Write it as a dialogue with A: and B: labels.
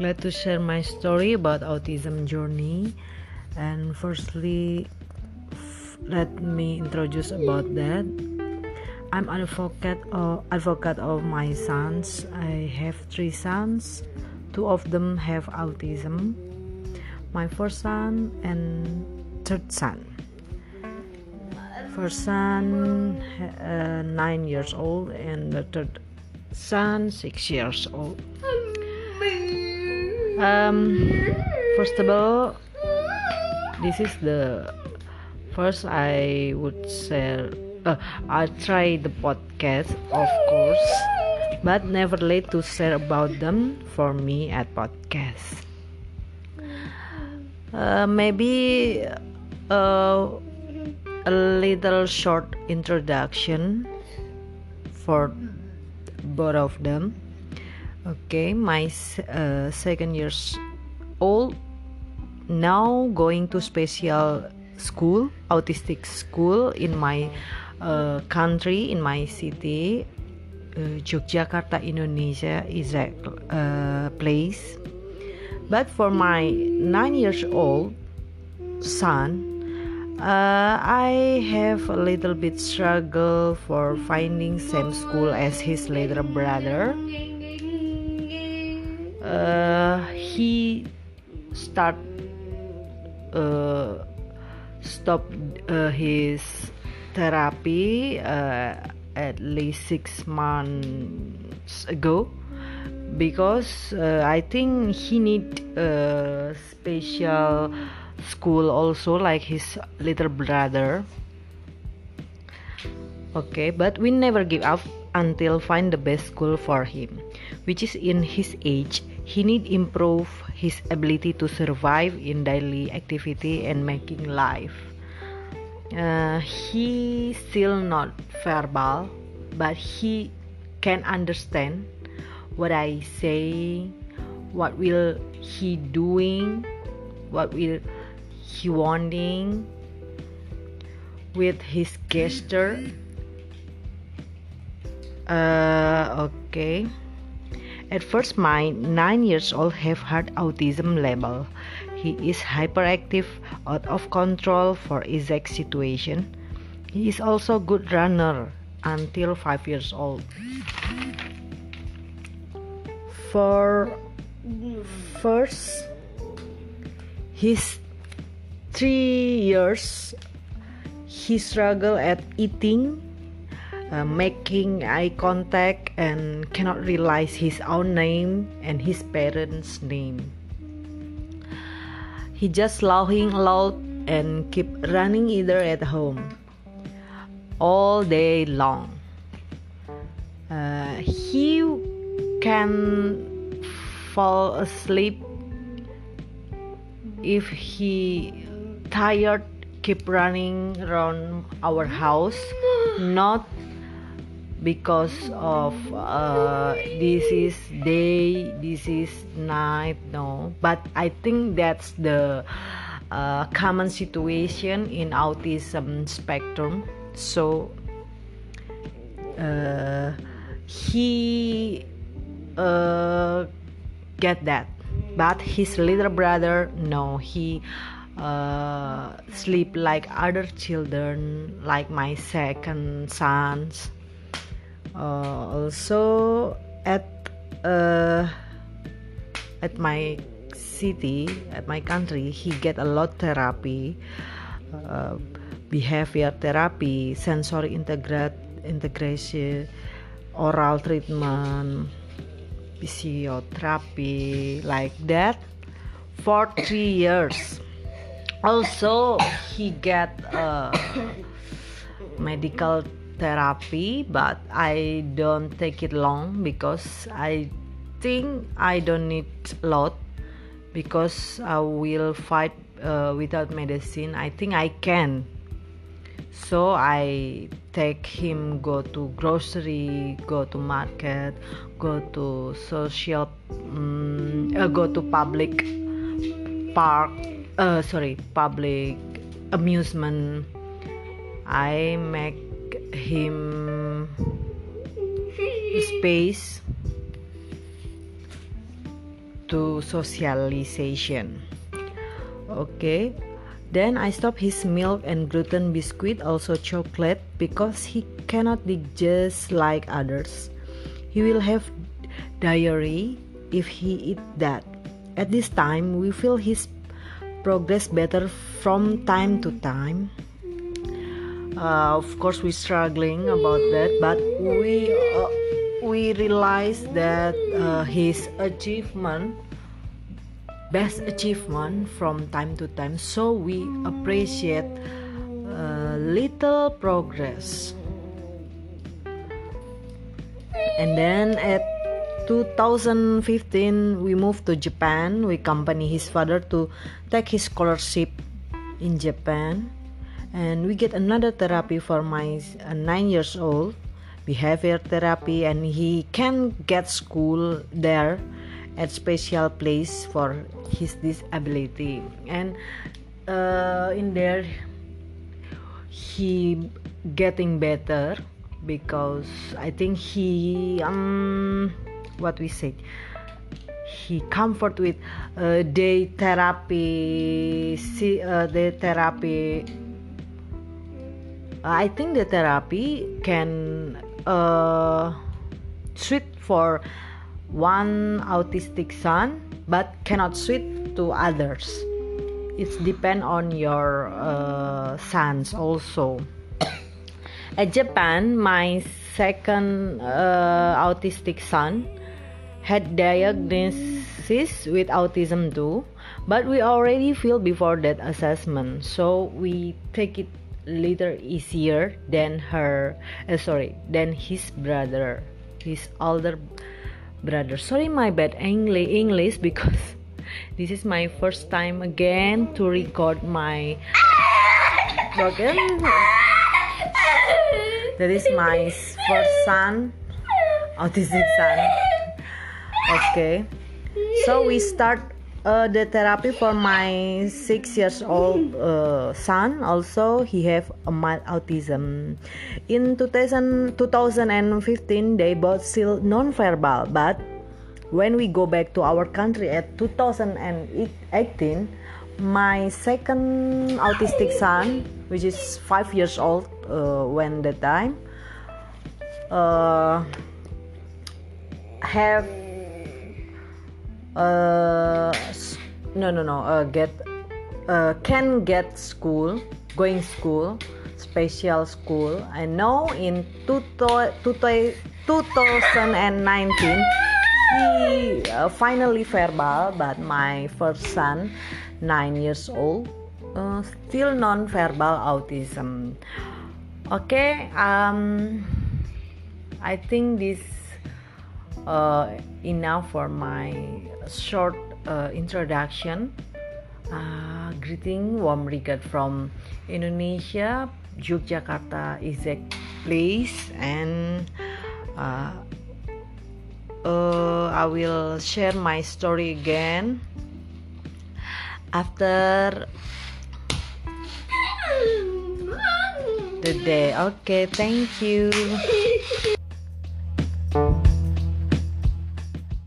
A: glad to share my story about autism journey. And firstly, f- let me introduce about that. I'm an advocate of, advocate of my sons. I have three sons. Two of them have autism. My first son and third son. First son uh, nine years old and the third son six years old. Um, first of all, this is the first I would share. Uh, I try the podcast, of course, but never late to share about them for me at podcast. Uh, maybe uh, a little short introduction for both of them okay my uh, second years old. Now going to special school autistic school in my uh, country in my city. Uh, Yogyakarta Indonesia is a uh, place. But for my nine years old son uh, I have a little bit struggle for finding same school as his little brother uh, he start uh, stop uh, his therapy uh, at least six months ago because uh, I think he need a special school also like his little brother. Okay but we never give up until find the best school for him which is in his age he need improve his ability to survive in daily activity and making life. Uh, he still not verbal but he can understand what i say what will he doing what will he wanting with his gesture. Uh, okay at first, my 9 years old have had autism label. He is hyperactive, out of control for exact situation. He is also good runner until 5 years old. For first his 3 years he struggle at eating uh, making eye contact and cannot realize his own name and his parents' name. He just laughing loud and keep running either at home all day long. Uh, he can fall asleep if he tired keep running around our house not because of uh, this is day this is night no? But i think that's the uh, common situation in autism spectrum. So uh, he uh, get that. But his little brother no he uh, sleep like other children like my second sons uh, also at uh, at my city at my country he get a lot therapy. Uh, behavior therapy sensory integrate integration oral treatment physiotherapy like that for three years. Also he get uh, medical therapy but i don't take it long because i think i don't need a lot because i will fight uh, without medicine. I think i can. So i take him go to grocery go to market go to social um, uh, go to public park uh, sorry public amusement. I make him space to socialization. Okay. Then I stop his milk and gluten biscuit also chocolate because he cannot digest like others. He will have diarrhea if he eat that. At this time we feel his progress better from time to time uh, of course we're struggling about that but we uh, we realize that uh, his achievement best achievement from time to time. So we appreciate uh, little progress. And then at 2015 we moved to japan. We accompany his father to take his scholarship in japan and we get another therapy for my uh, nine years old behavior therapy. And he can get school there at special place for his disability. And uh, in there he getting better because i think he um what we say he comfort with uh, day therapy see uh, the therapy i think the therapy can uh, suit for one autistic son but cannot suit to others. It's depend on your uh, sons also. At japan my second uh, autistic son had diagnosis with autism too but we already feel before that assessment so we take it little easier than her uh, sorry than his brother his older brother. Sorry my bad english because this is my first time again to record my broken. That is my first son autistic son. Okay. So we start uh, the therapy for my six years old uh, son also he have a mild autism. In 2000, 2015 they both still non-verbal but when we go back to our country at 2018 my second autistic son which is five years old uh, when the time uh, have uh, no no no uh, get uh, can get school going school special school. I know in two, 2019 he uh, finally verbal but my first son nine years old uh, still non-verbal autism. Okay um i think this uh, enough for my short uh, introduction. Uh, greeting, warm regard from Indonesia, Yogyakarta is a place, and uh, uh, I will share my story again after the day. Okay, thank you.